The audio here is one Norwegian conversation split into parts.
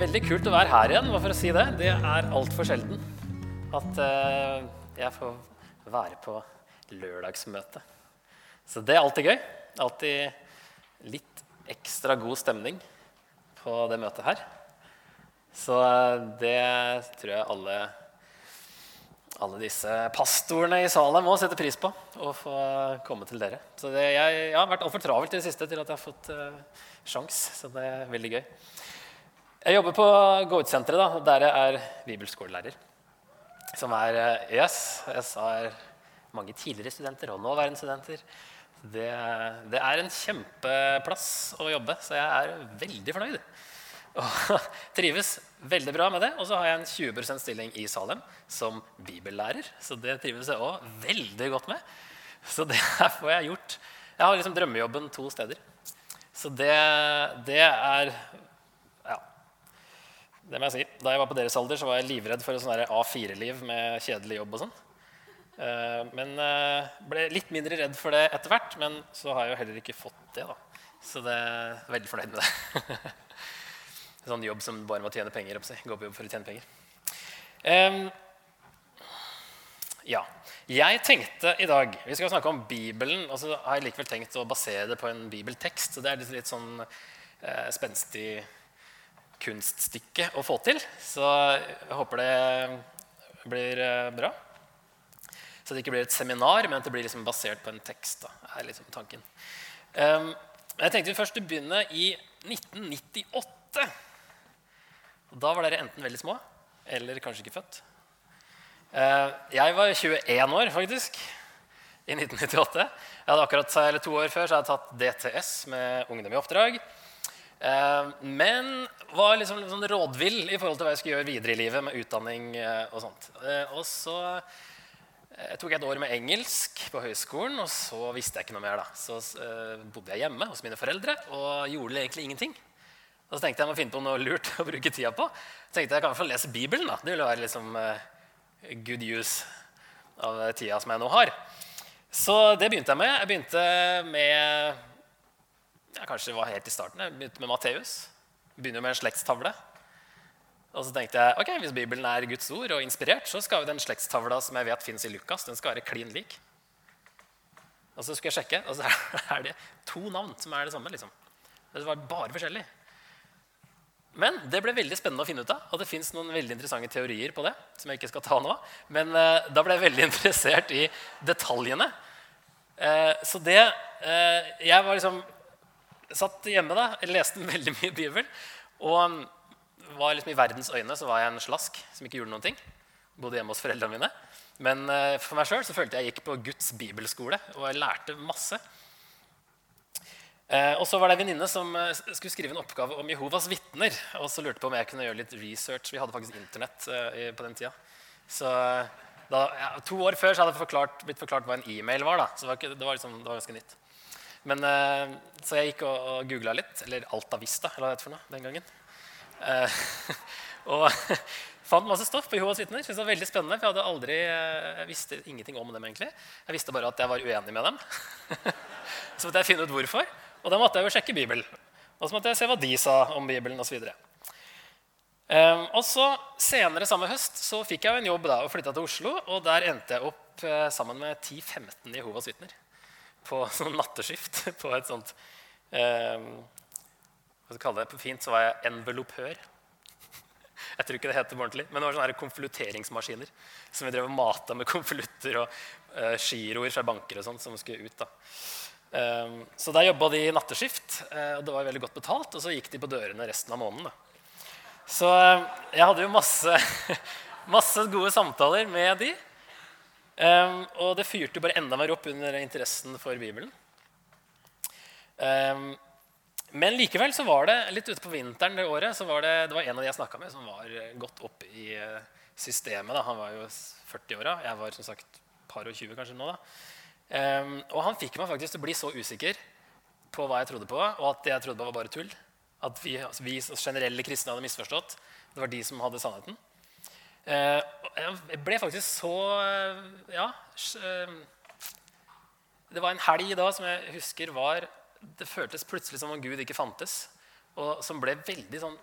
veldig kult å være her igjen, bare for å si det. Det er altfor sjelden at eh, jeg får være på lørdagsmøte. Så det er alltid gøy. Alltid litt ekstra god stemning på det møtet her. Så eh, det tror jeg alle, alle disse pastorene i salen må sette pris på. Å få komme til dere. Så det, jeg, jeg har vært altfor travelt i det siste til at jeg har fått uh, sjans. Så det er veldig gøy. Jeg jobber på Gå Ut-senteret, der jeg er bibelskolelærer. Som er eh, yes, jeg har mange tidligere studenter og nåværende studenter. Det, det, er en kjempeplass å jobbe, så jeg er veldig fornøyd. Og trives veldig bra med det. Og så har jeg en 20% stilling i Salem som bibellærer. Så det trives jeg òg veldig godt med. Så det får jeg gjort. Jeg har liksom drømmejobben to steder. Så det, det er det må jeg si. Da jeg var på deres alder, så var jeg livredd for et sånn A4-liv med kjedelig jobb. og sånn. Eh, men uh, ble litt mindre redd for det etter hvert. Men så har jeg jo heller ikke fått det. da. Så det er veldig fornøyd med det. sånn jobb som bare må tjene penger. Gå på jobb for å tjene penger. Ja. Jeg tenkte i dag Vi skal snakke om Bibelen. Og så har jeg likevel tenkt å basere det på en bibeltekst. Så det er litt, litt sånn uh, spenstig kunststykke å få til. Så jeg håper det blir eh, bra. Så det ikke blir et seminar, men at det blir liksom basert på en tekst. Da, er liksom tanken. Um, jeg tenkte vi først å begynne i 1998. Da var dere enten veldig små eller kanskje ikke født. Uh, jeg var 21 år, faktisk, i 1998. Jeg hadde akkurat, eller To år før så hadde jeg tatt DTS med Ungdom i oppdrag. Eh, men var liksom, sånn rådvill i forhold til hva jeg skulle gjøre videre i livet med utdanning eh, og sånt. Eh, og så tok jeg et år med engelsk på høyskolen, og så visste jeg ikke noe mer. da. Så bodde jeg hjemme hos mine foreldre og gjorde egentlig ingenting. Og så tenkte jeg må finne på noe lurt å bruke tida på. Så tenkte jeg kan i hvert fall lese Bibelen. da. Det ville være liksom good use av tida som jeg nå har. Så det begynte jeg med. Jeg begynte med ja, Kanskje det var helt i starten. Jeg begynte med Matteus. Begynner med en slektstavle. Og så tenkte jeg ok, hvis Bibelen er Guds ord og inspirert, så skal jo den slektstavla som jeg vet fins i Lukas, den skal være klin lik. Og så skulle jeg sjekke, og så er det to navn som er det samme. liksom. Det var bare forskjellig. Men det ble veldig spennende å finne ut av. Og det fins noen veldig interessante teorier på det. som jeg ikke skal ta nå. Men eh, da ble jeg veldig interessert i detaljene. Eh, så det eh, Jeg var liksom satt hjemme da, jeg leste veldig mye Bibel. Og var liksom i verdens øyne så var jeg en slask som ikke gjorde noen ting. Bodde hjemme hos foreldrene mine. Men uh, for meg sjøl følte jeg jeg gikk på Guds bibelskole og jeg lærte masse. Uh, og så var det ei venninne som uh, skulle skrive en oppgave om Jehovas vitner. Og så lurte på om jeg kunne gjøre litt research. Vi hadde faktisk Internett på den tida. Så da, ja, To år før så hadde forklart, blitt forklart hva en e-mail var. da, så det var, ikke, det var, liksom, det var ganske nytt. Men, eh, så jeg gikk og, og googla litt. Eller Alta Vista, eller hva det het for noe den gangen. Eh, og fant masse stoff på Jehovas vitner. Synes det var veldig spennende, for Jeg hadde aldri, eh, jeg visste ingenting om dem. egentlig. Jeg visste bare at jeg var uenig med dem. så måtte jeg finne ut hvorfor. Og da måtte jeg jo sjekke Bibelen. Og så måtte jeg se hva de sa om Bibelen osv. Um, og så Senere samme høst så fikk jeg jo en jobb da, og flytta til Oslo. Og der endte jeg opp uh, sammen med 10-15 Jehovas vitner på sånn natteskift på et sånt eh, Hva skal du kalle det? På fint så var jeg envelopør. Jeg tror ikke det heter ordentlig, men det var sånne konvolutteringsmaskiner som vi drev og mata med konvolutter og eh, giroer fra banker og sånt som skulle ut. da. Um, så der jobba de natteskift, uh, og det var veldig godt betalt. Og så gikk de på dørene resten av måneden. Da. Så uh, jeg hadde jo masse, masse gode samtaler med de. Um, og det fyrte bare enda mer opp under interessen for Bibelen. Um, men likevel så var det litt ute på vinteren det året så var det, det var en av de jeg snakka med, som var godt opp i eh, systemet. Da. Han var jo 40-åra. Jeg var som sagt par og 20 kanskje nå. da. Um, og han fikk meg faktisk til å bli så usikker på hva jeg trodde på, og at det jeg trodde på, var bare tull. At vi, altså vi generelle kristne hadde misforstått. Det var de som hadde sannheten. Eh, jeg ble faktisk så eh, Ja. Eh, det var en helg da som jeg husker var Det føltes plutselig som om Gud ikke fantes. Og som ble veldig sånn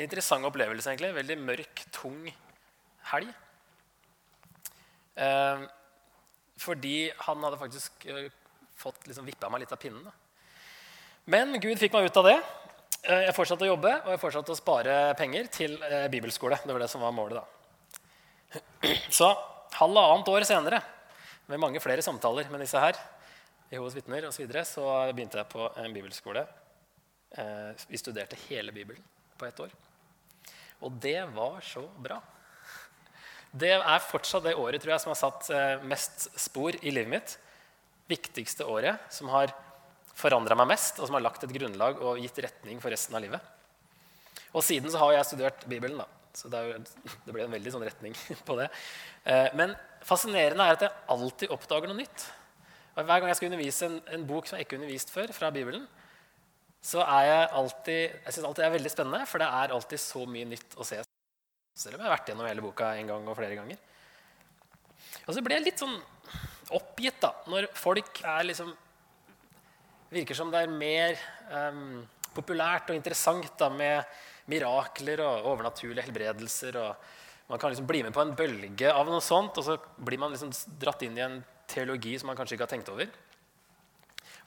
interessant opplevelse, egentlig. Veldig mørk, tung helg. Fordi han hadde faktisk fått liksom, vippa meg litt av pinnen. Da. Men Gud fikk meg ut av det. Eh, jeg fortsatte å jobbe og jeg fortsatte å spare penger til eh, bibelskole. Det var det som var målet. da. Så halvannet år senere, med mange flere samtaler med disse her, Jehovas vitner osv., så, videre, så begynte jeg på en bibelskole. Eh, vi studerte hele Bibelen på ett år. Og det var så bra. Det er fortsatt det året tror jeg, som har satt mest spor i livet mitt. Viktigste året som har forandra meg mest, og som har lagt et grunnlag og gitt retning for resten av livet. Og siden så har jeg studert Bibelen, da. så det, jo, det ble en veldig sånn retning på det. Men fascinerende er at jeg alltid oppdager noe nytt. Og hver gang jeg skal undervise en, en bok som jeg ikke har undervist før, fra Bibelen, så er jeg alltid jeg synes alltid det er veldig spennende, for det er alltid så mye nytt å se. Selv om jeg har vært gjennom hele boka en gang og flere ganger. Og så ble jeg litt sånn oppgitt da, når folk er liksom virker som det er mer um, populært og interessant da, med mirakler og overnaturlige helbredelser. og Man kan liksom bli med på en bølge av noe sånt, og så blir man liksom dratt inn i en teologi som man kanskje ikke har tenkt over.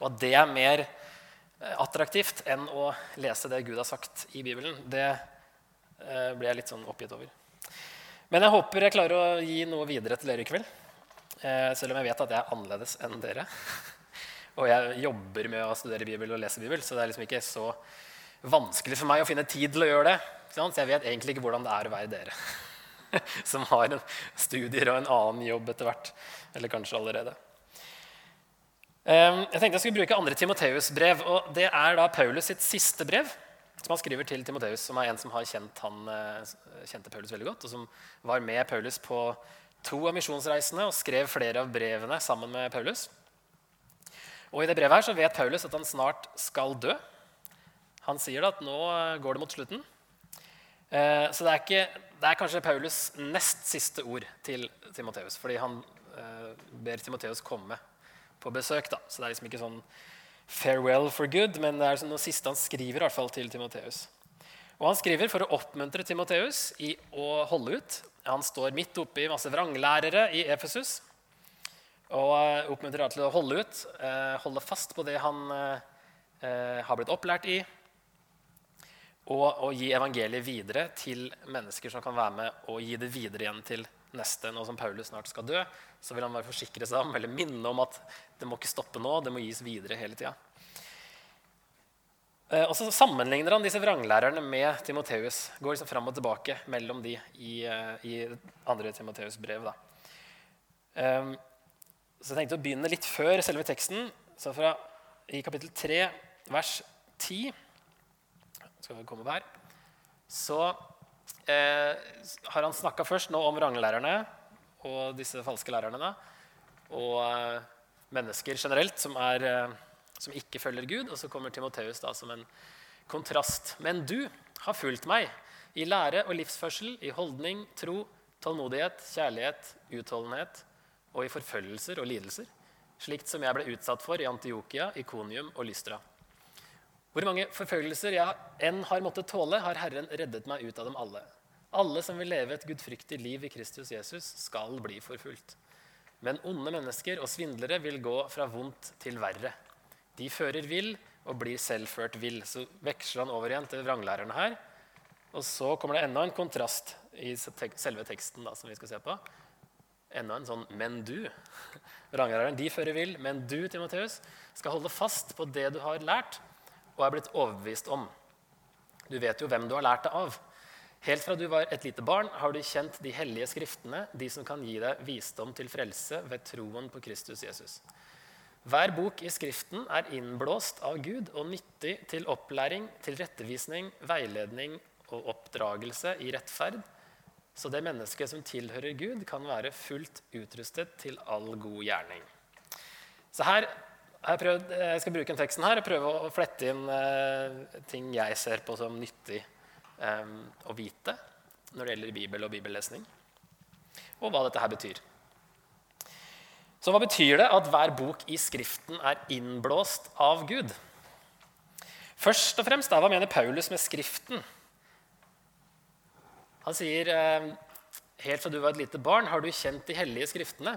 Og at det er mer eh, attraktivt enn å lese det Gud har sagt i Bibelen, det eh, ble jeg litt sånn oppgitt over. Men jeg håper jeg klarer å gi noe videre til dere i kveld. Eh, selv om jeg vet at jeg er annerledes enn dere. Og jeg jobber med å studere Bibel og lese Bibel, så det er liksom ikke så vanskelig for meg å finne tid til å gjøre det. Så jeg vet egentlig ikke hvordan det er å være dere. som har en studier og en annen jobb etter hvert. Eller kanskje allerede. Jeg tenkte jeg skulle bruke andre Timoteus-brev. og Det er da Paulus sitt siste brev, som han skriver til Timoteus, som er en som har kjent han, eh, kjente Paulus veldig godt, og som var med Paulus på to av misjonsreisene og skrev flere av brevene sammen med Paulus. Og I det brevet her så vet Paulus at han snart skal dø. Han sier da at nå går det mot slutten. Eh, så det er, ikke, det er kanskje Paulus' nest siste ord til Timoteus. Fordi han eh, ber Timoteus komme på besøk. Da. Så det er liksom ikke sånn farewell for good, men det er liksom noe siste han skriver i hvert fall til Timoteus. Og han skriver for å oppmuntre Timoteus i å holde ut. Han står midt oppe i masse vranglærere i Efesus og oppmuntrer oppmuntrer til å holde ut, eh, holde fast på det han har blitt opplært i, og å gi evangeliet videre til mennesker som kan være med og gi det videre igjen til neste. Nå som Paulus snart skal dø, så vil han bare forsikre seg om eller minne om at det må ikke stoppe nå, det må gis videre hele tida. Eh, og så sammenligner han disse vranglærerne med Timoteus. Går liksom fram og tilbake mellom de i, eh, i andre Timoteus' brev. Da. Så jeg tenkte å begynne litt før selve teksten. Så fra, I kapittel 3, vers 10 skal vi komme der. så eh, har han snakka først nå om ranglærerne og disse falske lærerne. Og eh, mennesker generelt som, er, eh, som, ikke følger Gud. Og så kommer Timoteus da som en kontrast. Men du har fulgt meg i lære og livsførsel, i holdning, tro, tålmodighet, kjærlighet, utholdenhet og i forfølgelser og lidelser, slikt som jeg ble utsatt for i Antiokia, Ikonium og Lystra. Hvor mange forfølgelser jeg enn har måttet tåle, har Herren reddet meg ut av dem alle. Alle som vil leve et gudfryktig liv i Kristus Jesus, skal bli forfulgt. Men onde mennesker og svindlere vil gå fra vondt til verre. De fører vill og blir selv ført vill. Så veksler han over igjen til vranglærerne her. Og så kommer det enda en kontrast i selve teksten da, som vi skal se på. Enda en sånn 'men du'. Vranglæreren de fører vill, men du, Timoteus, skal holde fast på det du har lært og er blitt overbevist om. Du vet jo hvem du har lært det av. Helt fra du var et lite barn, har du kjent de hellige skriftene, de som kan gi deg visdom til frelse ved troen på Kristus Jesus. Hver bok i Skriften er innblåst av Gud og nyttig til opplæring, til rettevisning, veiledning og oppdragelse i rettferd, så det mennesket som tilhører Gud, kan være fullt utrustet til all god gjerning. Så her jeg, prøvd, jeg, skal bruke den teksten her og prøve å flette inn eh, ting jeg ser på som nyttig eh, å vite når det gjelder Bibel og bibellesning, og hva dette her betyr. Så hva betyr det at hver bok i Skriften er innblåst av Gud? Først og fremst, Hva mener Paulus med Skriften? Han sier eh, helt fra du var et lite barn, har du kjent de hellige skriftene.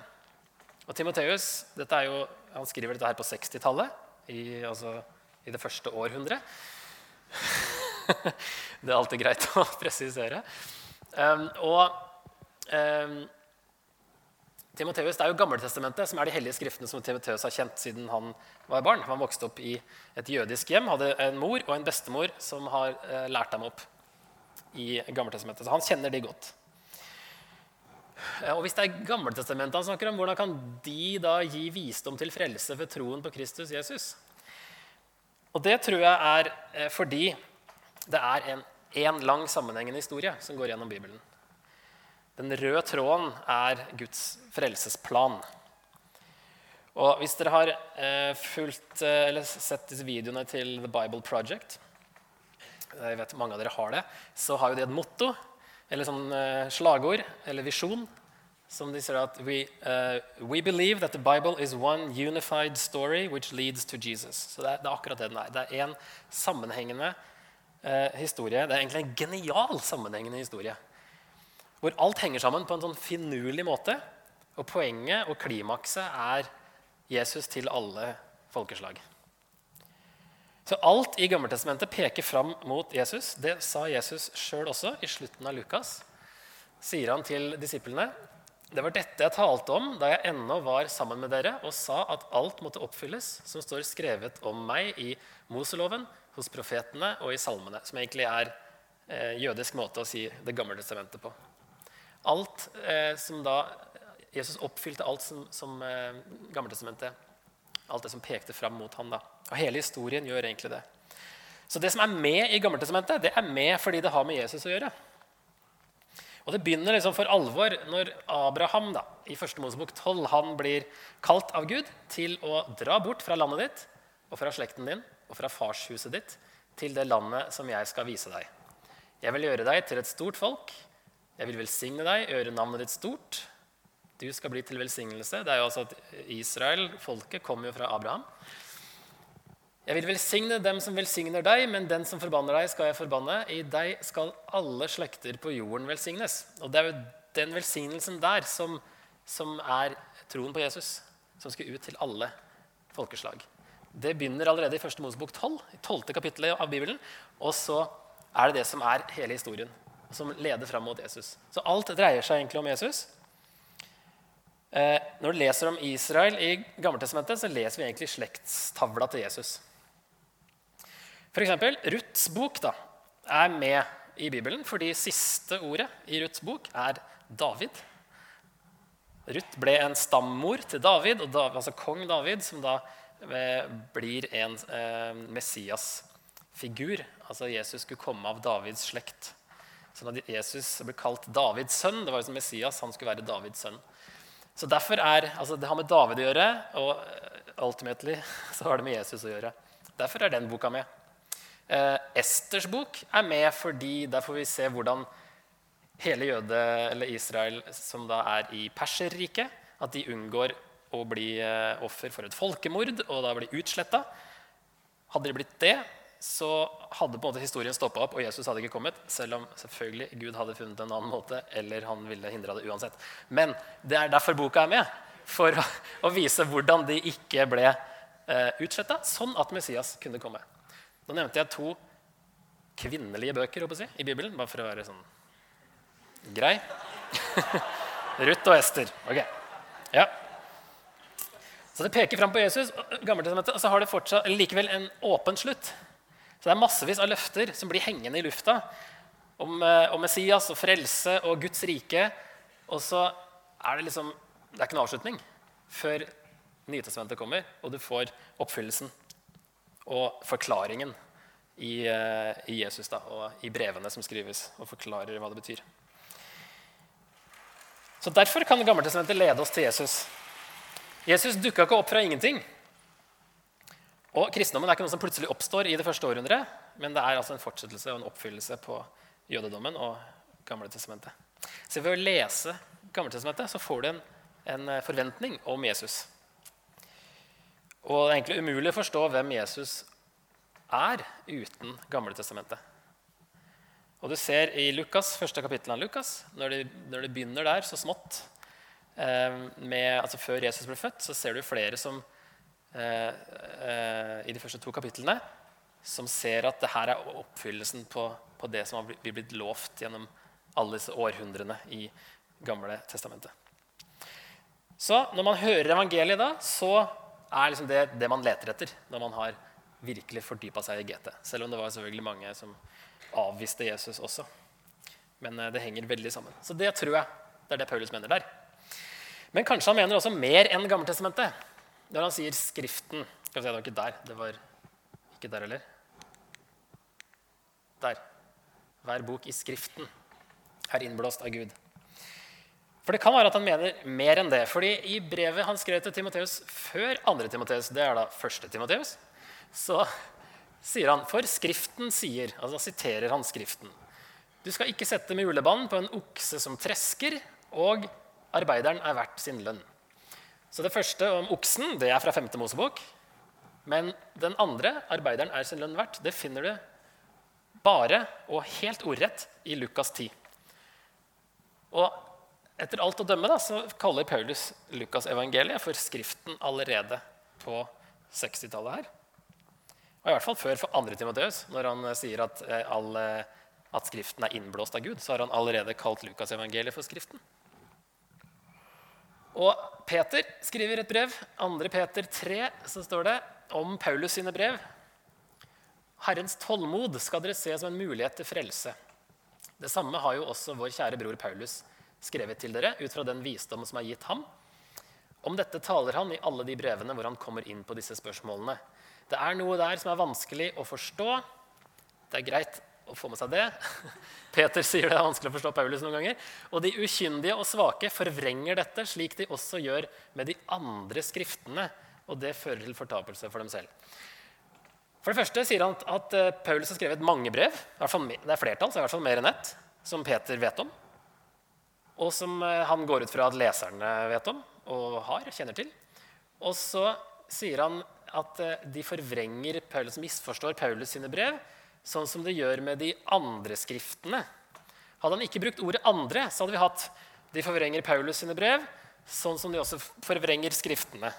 Og Timoteus jo, han skriver dette her på 60-tallet, i, altså, i det første århundret. det er alltid greit å presisere. Um, og um, Timoteus, Det er jo Gammeltestamentet som er de hellige skriftene som Timoteus har kjent siden han var barn. Han vokste opp i et jødisk hjem, hadde en mor og en bestemor som har uh, lært ham opp i Gammeltestamentet. Så han kjenner de godt. Og Hvis det er Gammeltestamentet han snakker om, hvordan kan de da gi visdom til frelse ved troen på Kristus Jesus? Og Det tror jeg er eh, fordi det er en, en lang sammenhengende historie som går gjennom Bibelen. Den røde tråden er Guds frelsesplan. Og Hvis dere har eh, fulgt, eh, sett disse videoene til The Bible Project, jeg vet mange av dere har det, så har jo de et motto, eller sånn eh, slagord, eller visjon, som de sier at we, uh, we believe that the Bible is one unified story which leads to Jesus. Så det er, det er akkurat det den er. Det er en sammenhengende uh, historie. Det er egentlig en genial sammenhengende historie. Hvor alt henger sammen på en sånn finurlig måte. Og poenget og klimakset er Jesus til alle folkeslag. Så alt i Gammeltestamentet peker fram mot Jesus. Det sa Jesus sjøl også i slutten av Lukas. Sier han til disiplene. Det var dette jeg talte om da jeg ennå var sammen med dere og sa at alt måtte oppfylles som står skrevet om meg i Moseloven, hos profetene og i salmene. Som egentlig er eh, jødisk måte å si Det gamle testamentet på. Alt eh, som da, Jesus oppfylte alt som, som eh, Gammeltestamentet Alt det som pekte fram mot han da. Og hele historien gjør egentlig det. Så det som er med i Gammeltestamentet, det er med fordi det har med Jesus å gjøre. Og Det begynner liksom for alvor når Abraham da, i 1. Mosebok 12 han blir kalt av Gud til å dra bort fra landet ditt og fra slekten din og fra farshuset ditt til det landet som jeg skal vise deg. Jeg vil gjøre deg til et stort folk. Jeg vil velsigne deg, gjøre navnet ditt stort. Du skal bli til velsignelse. Det er jo altså at Israel, folket, kommer jo fra Abraham. Jeg vil velsigne dem som velsigner deg, men den som forbanner deg, skal jeg forbanne. I deg skal alle slekter på jorden velsignes. Og det er jo den velsignelsen der som, som er troen på Jesus, som skal ut til alle folkeslag. Det begynner allerede i 1. Mosebok 12, i 12. kapittelet av Bibelen. Og så er det det som er hele historien, som leder fram mot Jesus. Så alt dreier seg egentlig om Jesus. Eh, når du leser om Israel i Gammeltestamentet, så leser vi egentlig slektstavla til Jesus. F.eks. Ruths bok da, er med i Bibelen fordi siste ordet i Ruths bok er David. Ruth ble en stammor til David, David altså kong David, som da eh, blir en eh, Messias-figur. Altså Jesus skulle komme av Davids slekt. Så da Jesus ble kalt Davids sønn, det var jo som Messias, han skulle være Davids sønn. Så derfor er, altså Det har med David å gjøre, og ultimately så har det med Jesus å gjøre. Derfor er den boka med. Eh, Esters bok er med fordi der får vi se hvordan hele jøde, eller Israel, som da er i Perserriket, at de unngår å bli eh, offer for et folkemord og da bli utsletta. Hadde de blitt det, så hadde på en måte historien stoppa opp, og Jesus hadde ikke kommet. Selv om selvfølgelig Gud hadde funnet en annen måte, eller han ville hindra det uansett. Men det er derfor boka er med. For å, å vise hvordan de ikke ble eh, utsletta, sånn at Messias kunne komme. Nå nevnte jeg to kvinnelige bøker si, i Bibelen, bare for å være sånn grei. Ruth og Ester. Ok. Ja. Så det peker fram på Jesus, og så har det fortsatt, likevel en åpen slutt. Så det er massevis av løfter som blir hengende i lufta om, eh, om Messias og frelse og Guds rike. Og så er det liksom Det er ikke noen avslutning før Nytestamentet kommer, og du får oppfyllelsen og forklaringen i, eh, i, Jesus da, og i brevene som skrives, og forklarer hva det betyr. Så Derfor kan Gammeltestamentet lede oss til Jesus. Jesus dukka ikke opp fra ingenting. Og Kristendommen er ikke noe som plutselig oppstår i det første århundret, men det er altså en fortsettelse og en oppfyllelse på jødedommen og Gamletestamentet. Så ved å lese Gammeltestamentet så får du en, en forventning om Jesus. Og det er egentlig umulig å forstå hvem Jesus er uten Gamletestamentet. Og du ser i Lukas, første kapittel av Lukas, når det, når det begynner der så smått eh, med, altså Før Jesus ble født, så ser du flere som eh, eh, i de første to kapitlene som ser at det her er oppfyllelsen på, på det som har blitt lovt gjennom alle disse århundrene i Gamle testamentet. Så når man hører evangeliet, da, så er liksom det det man leter etter når man har virkelig fordypa seg i GT. Selv om det var selvfølgelig mange som avviste Jesus også. Men eh, det henger veldig sammen. Så det tror jeg det er det Paulus mener der. Men kanskje han mener også mer enn Gammeltestamentet. Når han sier 'Skriften' Skal vi se, det var ikke der. Det var ikke der heller. Der. Hver bok i Skriften er innblåst av Gud. For det kan være at han mener mer enn det. fordi i brevet han skrev til Timoteus før 2. Timoteus, det er da 1. Timoteus, så sier han For Skriften sier Altså siterer han Skriften. Du skal ikke sette mulebånd på en okse som tresker, og arbeideren er verdt sin lønn. Så det første om oksen det er fra 5. Mosebok. Men den andre, arbeideren er sin lønn verdt, det finner du bare og helt ordrett i Lukas 10. Og etter alt å dømme da, så kaller Paulus Lukas evangeliet for Skriften allerede på 60-tallet her. Og i hvert fall før for andre Timoteus, når han eh, sier at, eh, all, eh, at, Skriften er innblåst av Gud, så har han allerede kalt Lukas evangeliet for Skriften. Og Peter skriver et brev, 2. Peter 3, så står det om Paulus sine brev. Herrens tålmod skal dere se som en mulighet til frelse. Det samme har jo også vår kjære bror Paulus skrevet til dere, ut fra den visdom som er gitt ham. Om dette taler han i alle de brevene hvor han kommer inn på disse spørsmålene. Det er noe der som er vanskelig å forstå. Det er greit å få med seg det. Peter sier det er vanskelig å forstå Paulus noen ganger. Og de ukyndige og svake forvrenger dette, slik de også gjør med de andre skriftene. Og det fører til fortapelse for dem selv. For det første sier han at at Paulus har skrevet mange brev. Det er flertall, så i hvert fall mer enn ett, som Peter vet om. Og som eh, han går ut fra at leserne vet om og har, kjenner til. Og så sier han at eh, de forvrenger Paulus, misforstår Paulus sine brev, sånn som det gjør med de andre skriftene. Hadde han ikke brukt ordet 'andre', så hadde vi hatt de forvrenger Paulus sine brev, sånn som de også forvrenger skriftene.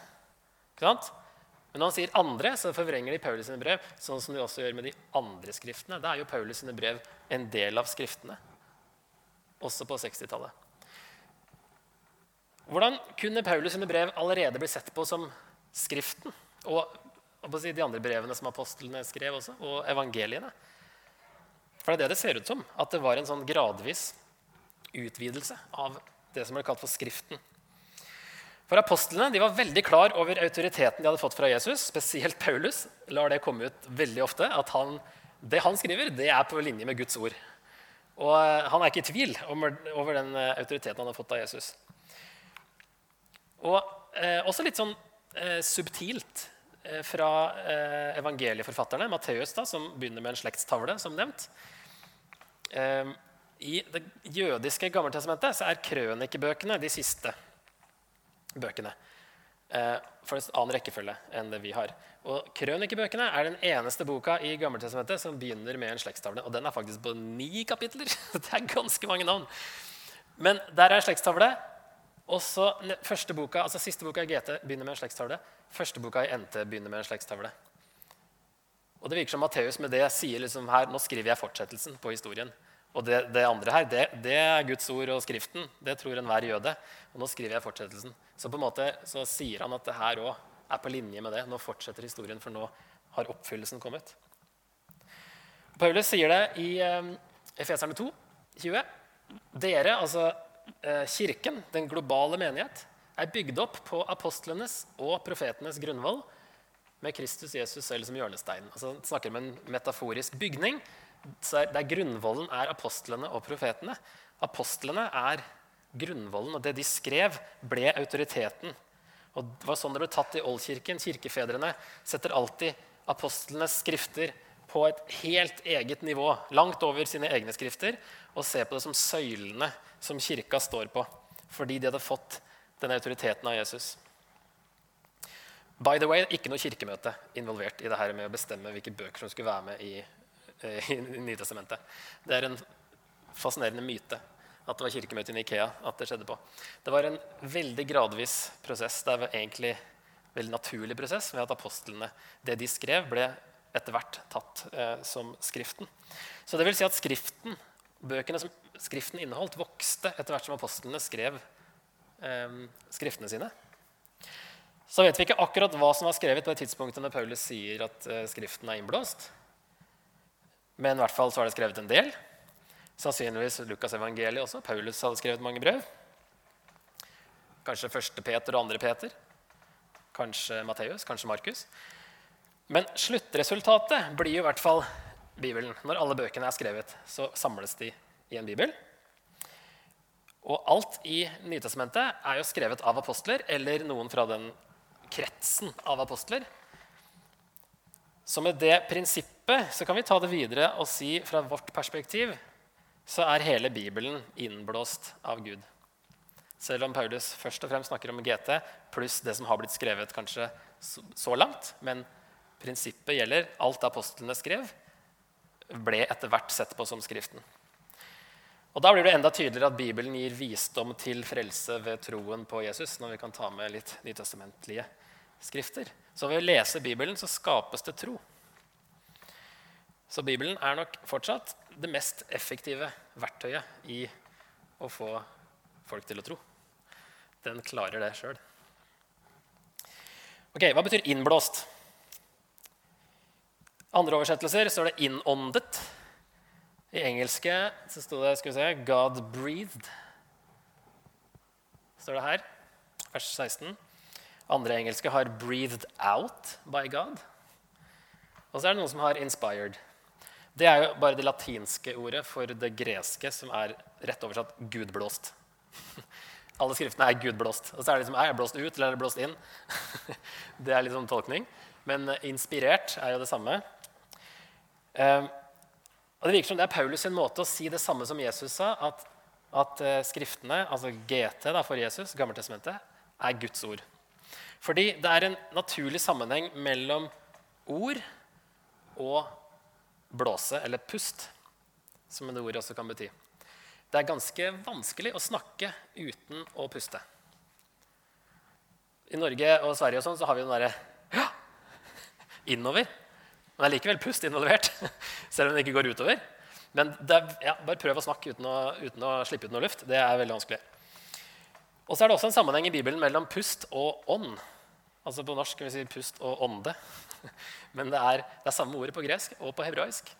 Men når han sier 'andre', så forvrenger de Paulus sine brev, sånn som de også gjør med de andre skriftene. Da er jo Paulus sine brev en del av skriftene, også på 60-tallet. Hvordan kunne Paulus sine brev allerede bli sett på som Skriften? Og si, de andre brevene som apostlene skrev også, og evangeliene. For det er det det ser ut som. At det var en sånn gradvis utvidelse av det som ble kalt for Skriften. For Apostlene de var veldig klar over autoriteten de hadde fått fra Jesus. Spesielt Paulus lar det komme ut veldig ofte. at han, Det han skriver, det er på linje med Guds ord. Og eh, han er ikke i tvil over den eh, autoriteten han har fått av Jesus. Og eh, også litt sånn eh, subtilt fra eh, evangelieforfatterne. Matteus, da, som begynner med en slektstavle, som nevnt. Eh, I det jødiske Gammeltestamentet så er krønikebøkene de siste bøkene. Eh, for en annen rekkefølge enn det vi har. Og Krønikebøkene er den eneste boka i Gammeltestamentet som begynner med en slektstavle. Og den er faktisk på ni kapitler. Det er ganske mange navn. Men der er slektstavle. Og så første boka, altså Siste boka i GT begynner med en slektstavle. Første boka i NT begynner med en slektstavle. Og det virker som Matteus med det sier liksom her, nå skriver jeg fortsettelsen på historien. Og det, det andre her, det, det, er Guds ord og Skriften. Det tror enhver jøde. Og nå skriver jeg fortsettelsen. Så på en måte så sier han at det her òg er på linje med det. Nå fortsetter historien, for nå har oppfyllelsen kommet. Paulus sier det i um, Efeserne 2, 20. Dere, altså Eh, kirken, den globale menighet, er bygd opp på apostlenes og profetenes grunnvoll med Kristus Jesus selv som hjørnestein. Altså, snakker om en metaforisk bygning der grunnvollen er apostlene og profetene. Apostlene er grunnvollen, og det de skrev, ble autoriteten. Og Det var sånn det ble tatt i Oldkirken. Kirkefedrene setter alltid apostlenes skrifter på et helt eget nivå, langt over sine egne skrifter, og se på det som søylene som kirka står på, fordi de hadde fått den autoriteten av Jesus. By the way, ikke noe kirkemøte involvert i det her med å bestemme hvilke bøker som skulle være med i, i, i Nytestamentet. Det er en fascinerende myte at det var kirkemøte i Ikea at det skjedde på. Det var en veldig gradvis prosess. Det var egentlig en veldig naturlig prosess ved at apostlene, det de skrev, ble etter hvert tatt eh, som Skriften. Så det vil si at skriften, bøkene som Skriften inneholdt, vokste etter hvert som apostlene skrev eh, skriftene sine. Så vet vi ikke akkurat hva som var skrevet på det tidspunktet når Paulus sier at eh, Skriften er innblåst. Men i hvert fall så er det skrevet en del. Sannsynligvis Lukas evangeliet også. Paulus hadde skrevet mange brev. Kanskje første Peter og andre Peter. Kanskje Matteus, kanskje Markus. Men sluttresultatet blir jo i hvert fall Bibelen. Når alle bøkene er skrevet, så samles de i en bibel. Og alt i Nytestamentet er jo skrevet av apostler eller noen fra den kretsen av apostler. Så med det prinsippet så kan vi ta det videre og si fra vårt perspektiv så er hele Bibelen innblåst av Gud. Selv om Paulus først og fremst snakker om GT pluss det som har blitt skrevet kanskje så langt. Men prinsippet gjelder. Alt apostlene skrev, ble etter hvert sett på som Skriften. Og Da blir det enda tydeligere at Bibelen gir visdom til frelse ved troen på Jesus. når vi kan ta med litt nytestamentlige skrifter. Så ved å lese Bibelen så skapes det tro. Så Bibelen er nok fortsatt det mest effektive verktøyet i å få folk til å tro. Den klarer det sjøl. Ok, hva betyr innblåst? Andre oversettelser står det 'innåndet'. I engelske så sto det skal vi se, 'God breathed'. står det her. Vers 16. Andre engelske har 'breathed out by God'. Og så er det noen som har 'inspired'. Det er jo bare det latinske ordet for det greske, som er rett oversatt 'gudblåst'. Alle skriftene er gudblåst. Og så er det liksom, er jeg blåst ut eller er det blåst inn? det er litt sånn tolkning. Men inspirert er jo det samme. Um, og Det virker som det er Paulus sin måte å si det samme som Jesus sa, at, at uh, skriftene, altså GT da, for Jesus, Gammeltestamentet, er Guds ord. Fordi det er en naturlig sammenheng mellom ord og blåse, eller pust, som det ordet også kan bety. Det er ganske vanskelig å snakke uten å puste. I Norge og Sverige og sånn, så har vi den derre ja, innover. Men det er likevel pust involvert, selv om det ikke går utover. Men er, ja, bare prøv å snakke uten å, uten å, slippe ut noe luft. Det er veldig vanskelig. Og så er det også en sammenheng i Bibelen mellom pust og ånd. Altså På norsk kan vi si pust og ånde. Men det er, det er samme ordet på gresk og på hebraisk.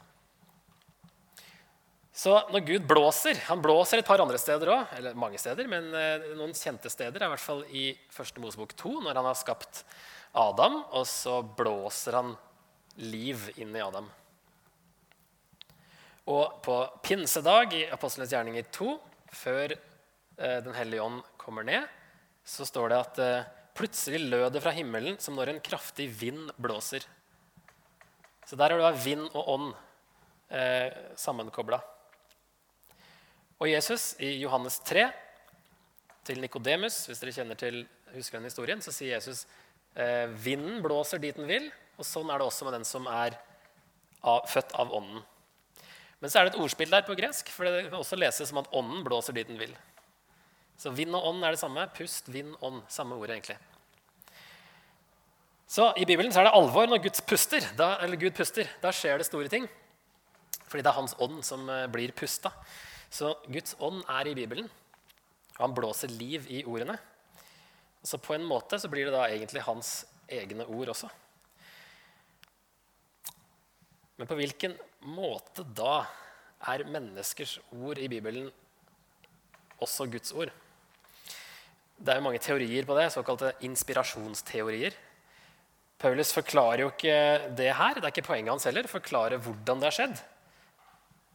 Så når Gud blåser Han blåser et par andre steder òg, eller mange steder, men eh, noen kjente steder, er i hvert fall i første Mosebok 2, når han har skapt Adam, og så blåser han liv inn i Adam. Og på pinsedag i Apostelens gjerninger 2, før eh, Den hellige ånd kommer ned, så står det at eh, plutselig lød det fra himmelen som når en kraftig vind blåser. Så der har du vind og ånd eh, sammenkobla. Og Jesus i Johannes 3 til Nikodemus, hvis dere kjenner til husker den historien, så sier Jesus eh, vinden blåser dit den vil, og sånn er det også med den som er av, født av ånden. Men så er det et ordspill der på gresk, for det kan også leses som at ånden blåser dit den vil. Så vind og ånd er det samme. Pust, vind, ånd. Samme ord, egentlig. Så I Bibelen så er det alvor når Gud puster. Da, eller Gud puster, da skjer det store ting. Fordi det er Hans ånd som eh, blir pusta. Så Guds ånd er i Bibelen, og han blåser liv i ordene. Så på en måte så blir det da egentlig hans egne ord også. Men på hvilken måte da er menneskers ord i Bibelen også Guds ord? Det er jo mange teorier på det, såkalte inspirasjonsteorier. Paulus forklarer jo ikke det her. Det er ikke poenget hans heller. forklare hvordan det har skjedd.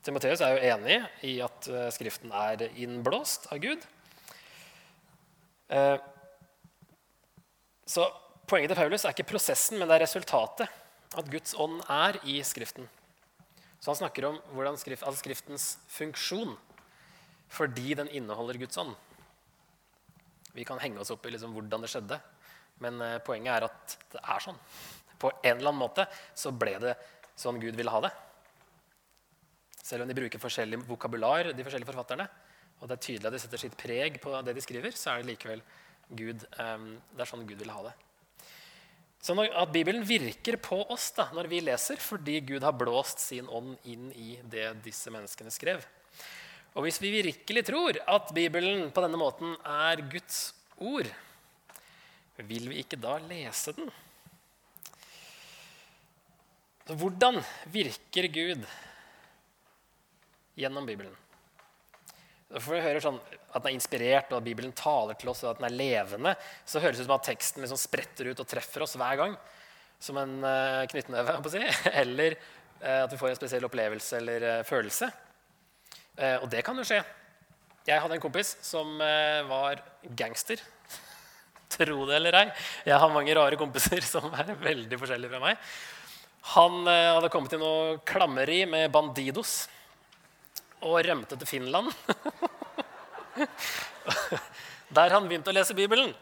Timoteus er jo enig i at eh, Skriften er innblåst av Gud. Eh, så poenget til Paulus er ikke prosessen, men det er resultatet. At Guds ånd er i Skriften. Så han snakker om skrift, altså Skriftens funksjon fordi den inneholder Guds ånd. Vi kan henge oss opp i liksom hvordan det skjedde. Men eh, poenget er at det er sånn. På en eller annen måte så ble det sånn Gud ville ha det. Selv om de bruker forskjellig vokabular, de forskjellige forfatterne, og det er tydelig at de setter sitt preg på det de skriver, så er det likevel Gud, um, det er sånn Gud ville ha det. Så at Bibelen virker på oss da, når vi leser, fordi Gud har blåst sin ånd inn i det disse menneskene skrev. Og hvis vi virkelig tror at Bibelen på denne måten er Guds ord, vil vi ikke da lese den? Så hvordan virker Gud gjennom Bibelen? For vi hører sånn At den er inspirert, og at Bibelen taler til oss, og at den er levende, så høres det ut som at teksten liksom spretter ut og treffer oss hver gang. Som en uh, knyttneve, si. Eller uh, at vi får en spesiell opplevelse eller uh, følelse. og det kan jo skje. Jeg hadde en kompis som var gangster. Tro det eller ei. Jeg har mange rare kompiser som er veldig forskjellige fra meg. Han hadde kommet til noe klammeri med Bandidos og rømte til Finland. Der han begynte å lese Bibelen.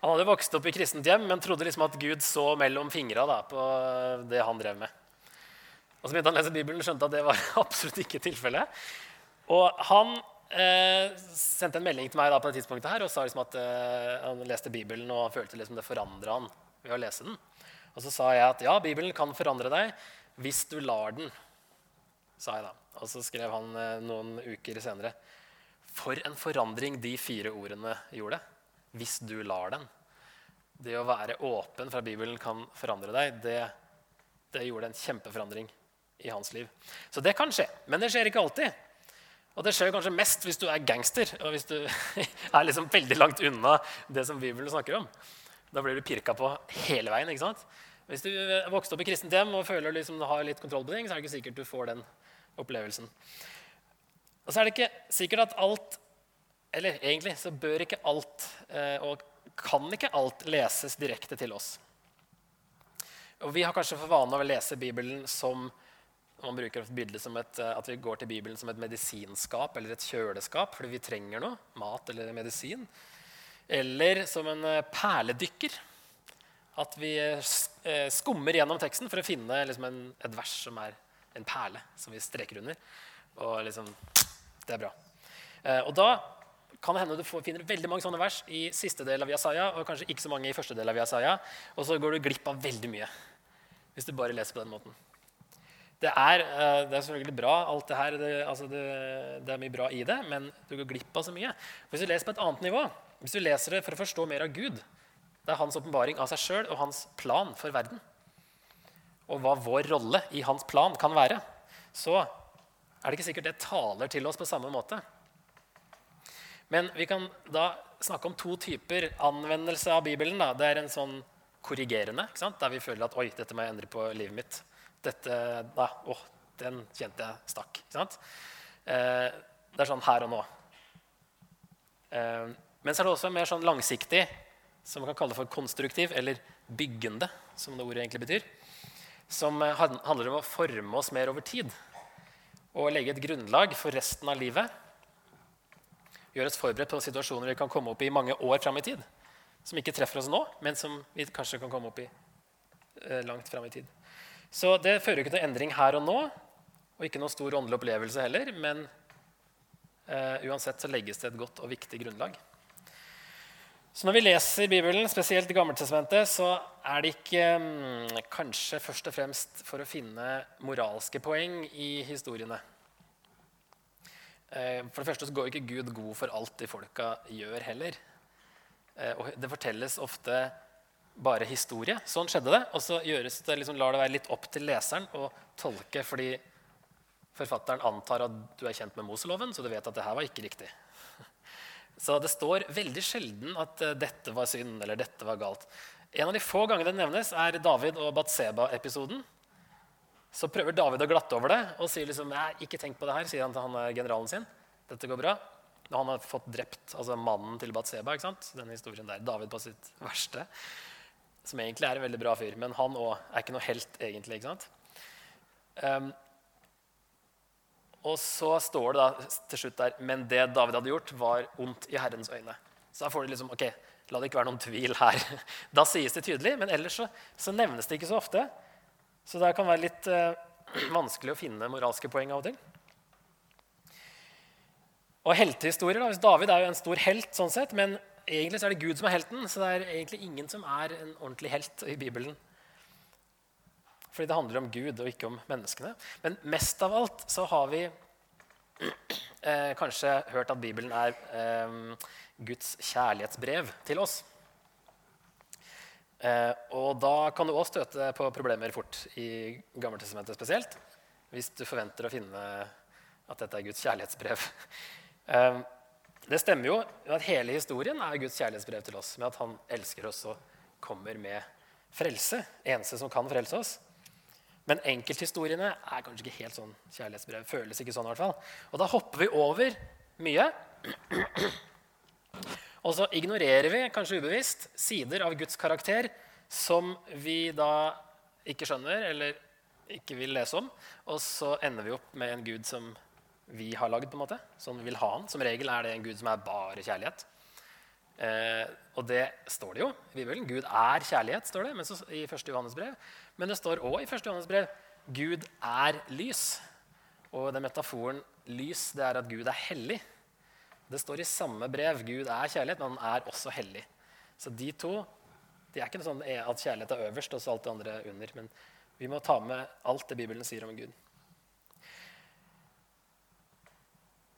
Han hadde vokst opp i kristent hjem, men trodde liksom at Gud så mellom fingra på det han drev med. Og så begynte han å lese Bibelen og skjønte at det var absolutt ikke tilfellet. Og han eh, sendte en melding til meg da på det tidspunktet her og sa liksom at eh, han leste Bibelen og følte liksom det forandra han ved å lese den. Og så sa jeg at ja, Bibelen kan forandre deg hvis du lar den. Sa jeg da. Og så skrev han eh, noen uker senere For en forandring de fire ordene gjorde. Hvis du lar den. Det å være åpen fra Bibelen kan forandre deg. Det, det gjorde en kjempeforandring i hans liv. Så det kan skje, men det skjer ikke alltid. Og det skjer kanskje mest hvis du er gangster og hvis du er liksom veldig langt unna det som Bibelen snakker om. Da blir du pirka på hele veien. ikke sant? Hvis du vokste opp i kristent hjem og føler liksom du har litt kontroll på ting, så er det ikke sikkert du får den opplevelsen. Og så er det ikke sikkert at alt Eller egentlig så bør ikke alt eh, og kan ikke alt leses direkte til oss. Og Vi har kanskje for vane å lese Bibelen som man bruker et bilde som et, eh, at vi går til Bibelen som et medisinskap eller et kjøleskap fordi vi trenger noe, mat eller medisin. Eller som en eh, perledykker. At vi skummer gjennom teksten for å finne liksom en, et vers som er en perle som vi streker under. Og liksom Det er bra. Eh, og da kan det hende du finner veldig mange sånne vers i siste del av Jesaja, og kanskje ikke så mange i første del av Jesaja, og så går du glipp av veldig mye hvis du bare leser på den måten. Det er, eh, det er selvfølgelig bra, alt det her, det, altså det, det, er mye bra i det, men du går glipp av så mye. Hvis du leser på et annet nivå, hvis du leser det for å forstå mer av Gud, det er hans åpenbaring av seg sjøl og hans plan for verden, og hva vår rolle i hans plan kan være, så er det ikke sikkert det taler til oss på samme måte. Men vi kan da snakke om to typer anvendelse av Bibelen. Da. Det er en sånn korrigerende, der vi føler at oi, dette må jeg endre på livet mitt. Dette, da, å, den kjente jeg stakk. Eh, det er sånn her og nå. Eh, men så er det også mer sånn langsiktig, som man kan kalle for konstruktiv, eller byggende, som det ordet egentlig betyr som eh, handler om å forme oss mer over tid og legge et grunnlag for resten av livet. Gjøre oss forberedt på situasjoner vi kan komme opp i mange år fram i tid. Som ikke treffer oss nå, men som vi kanskje kan komme opp i eh, langt fram i tid. Så det fører ikke til endring her og nå, og ikke noen stor åndelig opplevelse heller. Men uh, uansett så legges det et godt og viktig grunnlag. Så når vi leser Bibelen, spesielt Gammeltestamentet, så er det ikke um, kanskje først og fremst for å finne moralske poeng i historiene. Eh, for det første så går ikke Gud god for alt de folka gjør, heller. Eh, og det fortelles ofte bare historie. Sånn skjedde det. Og så det, liksom, lar det være litt opp til leseren å tolke, fordi forfatteren antar at du er kjent med Moseloven, så du vet at det her var ikke riktig. Så det står veldig sjelden at uh, dette var synd eller dette var galt. En av de få gangene det nevnes, er David og Batseba-episoden. Så prøver David å glatte over det og sier liksom, ikke tenk på det her, sier han til han eh, generalen sin. Dette går bra. Han har fått drept altså mannen til Batseba. ikke sant? Den historien der. David på sitt verste. Som egentlig er en veldig bra fyr. Men han òg er ikke noe helt, egentlig. ikke sant? Um, og så står det da til slutt der Men det David hadde gjort, var ondt i Herrens øyne. Så da får du liksom, ok, La det ikke være noen tvil her. Da sies det tydelig, men ellers så, så nevnes det ikke så ofte. Så det kan være litt uh, vanskelig å finne moralske poeng av og til. Og heltehistorier, da, hvis David er jo en stor helt, sånn sett, men egentlig så er det Gud som er helten. Så det er egentlig ingen som er en ordentlig helt i Bibelen. Fordi det handler om Gud og ikke om menneskene. Men mest av alt så har vi eh, kanskje hørt at Bibelen er eh, Guds kjærlighetsbrev til oss. Eh, og da kan du òg støte på problemer fort, i Gammeltestamentet spesielt. Hvis du forventer å finne at dette er Guds kjærlighetsbrev. Eh, det stemmer jo at hele historien er Guds kjærlighetsbrev til oss, med at han elsker oss og kommer med frelse. Eneste som kan frelse oss. Men enkelthistoriene er kanskje ikke helt sånn kjærlighetsbrev. Føles ikke sånn i hvert fall. Og da hopper vi over mye. Og så ignorerer vi, kanskje ubevisst, sider av Guds karakter som vi da ikke skjønner eller ikke vil lese om. Og så ender vi opp med en Gud som vi har lagd, på en måte, Som vi vil ha han. Som regel er det en Gud som er bare kjærlighet. Eh, og det står det jo i Bibelen. Gud er kjærlighet, står det men så, i 1. Johannes brev. Men det står òg i 1. Johannes brev Gud er lys. Og den metaforen lys, det er at Gud er hellig. Det står i samme brev. Gud er kjærlighet, men han er også hellig. Så de to de er ikke sånn at kjærlighet er øverst og så alt det andre under. Men vi må ta med alt det Bibelen sier om Gud.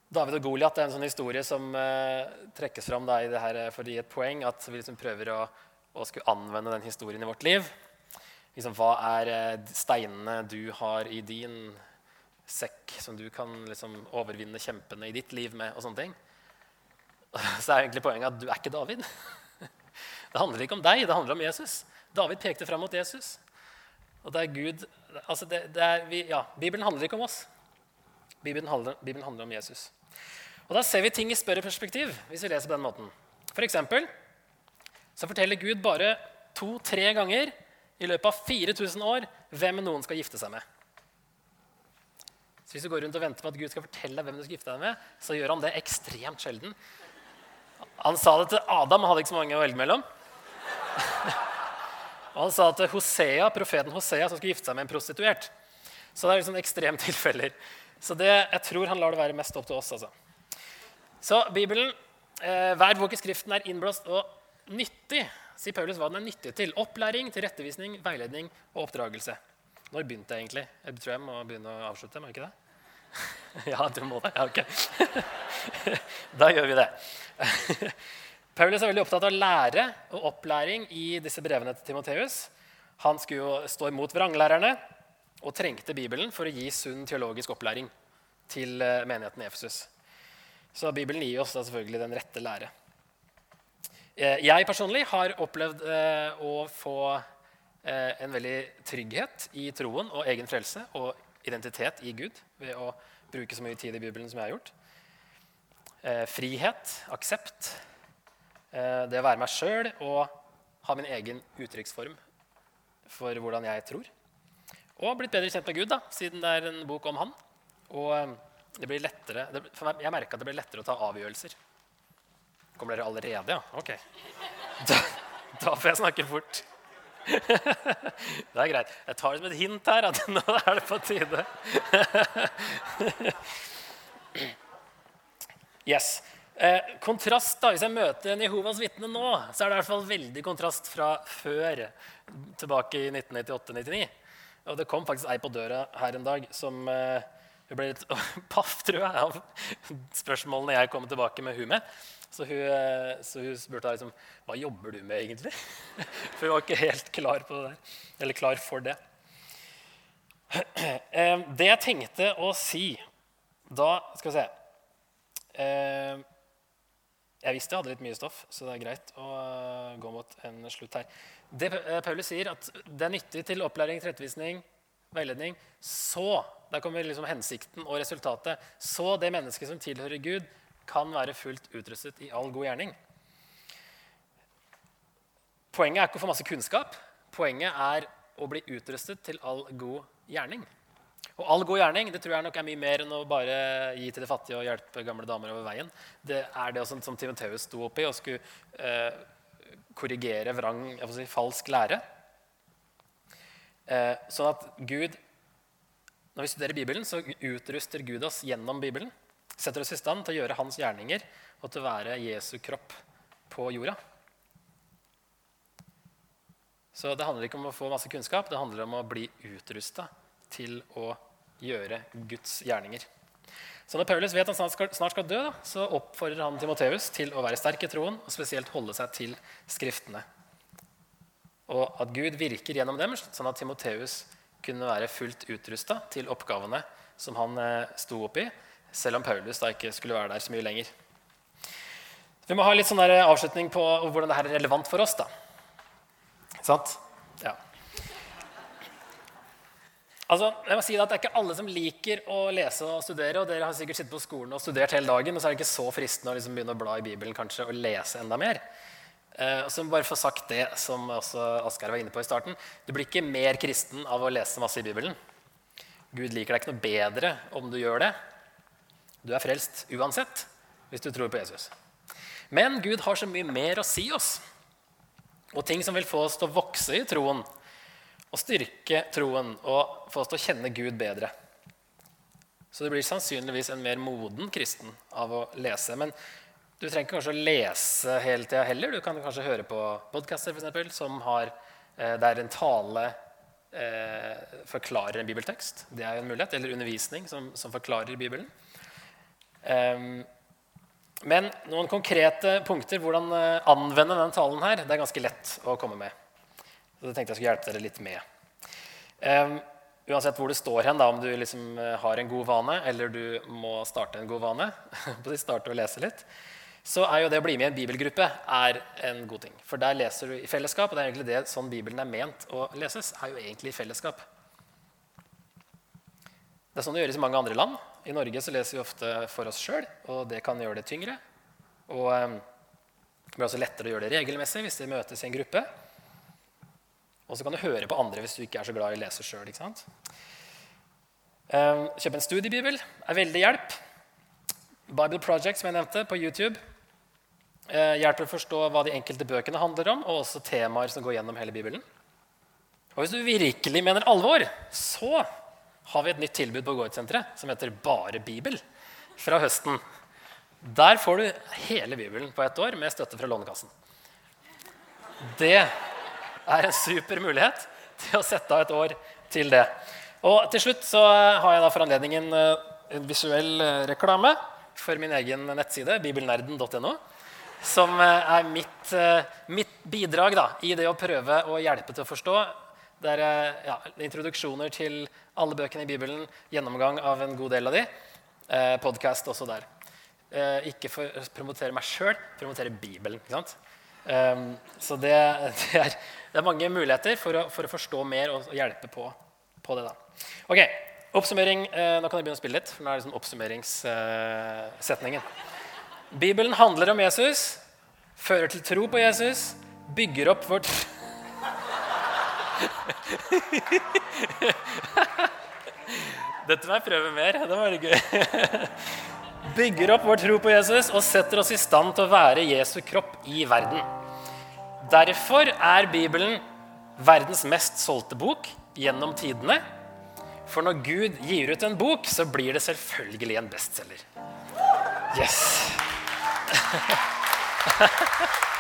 David og Goliat er en sånn historie som eh, trekkes fram da, i det her for å gi et poeng. At vi liksom prøver å, å, skulle anvende den historien i vårt liv. Liksom, hva er uh, steinene du har i din sekk som du kan liksom, overvinne kjempene i ditt liv med? og sånne ting. Så er egentlig poenget at du er ikke David. Det handler ikke om deg, det handler om Jesus. David pekte fram mot Jesus. Og det er Gud, altså det, det er vi, ja, Bibelen handler ikke om oss. Bibelen handler, Bibelen handler om Jesus. Og Da ser vi ting i større perspektiv hvis vi leser på den måten. For eksempel, så forteller Gud bare to-tre ganger i løpet av 4000 år hvem noen skal gifte seg med. Så Hvis du går rundt og venter på at Gud skal fortelle deg hvem du skal gifte deg med, så gjør han det ekstremt sjelden. Han sa det til Adam, han hadde ikke så mange å velge mellom. Og han sa til Hosea, profeten Hosea som skulle gifte seg med en prostituert. Så det er liksom ekstreme tilfeller. Så det, jeg tror han lar det være mest opp til oss. altså. Så Bibelen, eh, Hver bok i Skriften er innblåst og nyttig. Sier Paulus hva den er nyttig til. Opplæring, tilrettevisning, veiledning og oppdragelse. Når begynte jeg egentlig? Jeg tror jeg må begynne å avslutte. må jeg ikke det? ja, du må det. Ja, ok. da gjør vi det. Paulus er veldig opptatt av lære og opplæring i disse brevene til Timoteus. Han skulle jo stå imot vranglærerne og trengte Bibelen for å gi sunn teologisk opplæring til eh, menigheten i Efesus. Så Bibelen gir oss da selvfølgelig den rette lære. Eh, jeg personlig har opplevd eh, å få eh, en veldig trygghet i troen og egen frelse og identitet i Gud ved å bruke så mye tid i Bibelen som jeg har gjort. Frihet, aksept, det å være meg sjøl og ha min egen uttrykksform for hvordan jeg tror. Og blitt bedre kjent med Gud, da, siden det er en bok om han. Og det blir lettere, det, meg, jeg merka at det blir lettere å ta avgjørelser. Kommer dere allerede, ja? Ok. Da, da får jeg snakke fort. Det er greit. Jeg tar det som et hint her at nå er det på tide. Yes. Eh, kontrast da, Hvis jeg møter en Jehovas vitne nå, så er det i hvert fall veldig kontrast fra før. Tilbake i 1998-99. Og det kom faktisk ei på døra her en dag som eh, ble litt paff, tror jeg, av spørsmålene jeg kom tilbake med hun med. Så hun, eh, så hun spurte liksom, hva jobber du med egentlig. For hun var ikke helt klar, på det der, eller klar for det. Eh, det jeg tenkte å si da Skal vi se eh, Jeg visste jeg hadde litt mye stoff, så det er greit å gå mot en slutt her. Det Paulus sier, at det er nyttig til opplæring, tilrettevisning, veiledning, så Der kommer liksom hensikten og resultatet. Så det mennesket som tilhører Gud, kan være fullt utrustet i all god gjerning. Poenget er ikke å få masse kunnskap. Poenget er å bli utrustet til all god gjerning. Og all god gjerning det tror jeg nok er mye mer enn å bare gi til de fattige og hjelpe gamle damer over veien. Det er det som Timoteus sto oppi og skulle eh, korrigere vrang, si, falsk lære. Eh, sånn at Gud Når vi studerer Bibelen, så utruster Gud oss gjennom Bibelen. Setter oss i stand til å gjøre hans gjerninger og til å være Jesu kropp på jorda. Så det handler ikke om å få masse kunnskap, det handler om å bli utrusta til å gjøre Guds gjerninger. Så når Paulus vet han snart skal, snart skal dø, da, så oppfordrer han Timoteus til å være sterk i troen og spesielt holde seg til Skriftene. Og at Gud virker gjennom dem, sånn at Timoteus kunne være fullt utrusta til oppgavene som han eh, sto oppi, selv om Paulus da ikke skulle være der så mye lenger. Vi må ha litt sånn avslutning på hvordan dette er relevant for oss. da. Sant? Ja. Altså, jeg må si at Det er ikke alle som liker å lese og studere. og Dere har sikkert sittet på skolen og studert hele dagen, og så er det ikke så fristende å liksom begynne å bla i Bibelen kanskje, og lese enda mer. Eh, og så må bare få sagt det som også Asgeir var inne på i starten. Du blir ikke mer kristen av å lese masse i Bibelen. Gud liker deg ikke noe bedre om du gjør det. Du er frelst uansett hvis du tror på Jesus. Men Gud har så mye mer å si oss, og ting som vil få oss til å vokse i troen og styrke troen og få oss til å kjenne Gud bedre. Så det blir sannsynligvis en mer moden kristen av å lese. Men du trenger kanskje å lese hele tida heller. Du kan kanskje høre på podkaster som har, eh, der en tale eh, forklarer en bibeltekst. Det er jo en mulighet. Eller undervisning som, som forklarer Bibelen. Um, men noen konkrete punkter hvordan uh, anvende denne talen her, det er ganske lett å komme med. Så det tenkte jeg skulle hjelpe dere litt med. Um, uansett hvor du står hen, da, om du liksom eh, har en god vane eller du må starte en god vane, starte å lese litt, så er jo det å bli med i en bibelgruppe er en god ting. For der leser du i fellesskap, og det er egentlig det sånn Bibelen er ment å leses. er jo egentlig i fellesskap. Det er sånn det gjøres i mange andre land. I Norge så leser vi ofte for oss sjøl, og det kan gjøre det tyngre. Og um, det blir også lettere å gjøre det regelmessig hvis de møtes i en gruppe. Og så kan du høre på andre hvis du ikke er så glad i å lese sjøl. Ehm, kjøp en studiebibel er veldig hjelp. Bible Project, som jeg nevnte, på YouTube. Eh, hjelper å forstå hva de enkelte bøkene handler om, og også temaer som går gjennom hele Bibelen. Og hvis du virkelig mener alvor, så har vi et nytt tilbud på Gårdsenteret som heter Bare Bibel fra høsten. Der får du hele Bibelen på ett år med støtte fra Lånekassen. Det er en super mulighet til å sette av et år til det. Og til slutt så har jeg da for anledningen eh, en visuell eh, reklame for min egen nettside, bibelnerden.no. Som eh, er mitt, mitt bidrag da, i det å prøve å hjelpe til å forstå. Det er ja, introduksjoner til alle bøkene i Bibelen, gjennomgang av en god del av de. Eh, Podkast også der. Eh, ikke for å promotere meg sjøl, promotere Bibelen. ikke sant? Um, så det, det, er, det, er, mange muligheter for å, for å forstå mer og, hjelpe på, på, det. da. Ok, Oppsummering. Eh, nå kan jeg begynne å spille litt. for nå er det sånn oppsummeringssetningen. Bibelen handler om Jesus, fører til tro på Jesus, bygger opp vårt Dette må jeg prøve mer. Det var gøy. Bygger opp vår tro på Jesus og setter oss i stand til å være Jesu kropp i verden. Derfor er Bibelen verdens mest solgte bok gjennom tidene. For når Gud gir ut en bok, så blir det selvfølgelig en bestselger. Yes!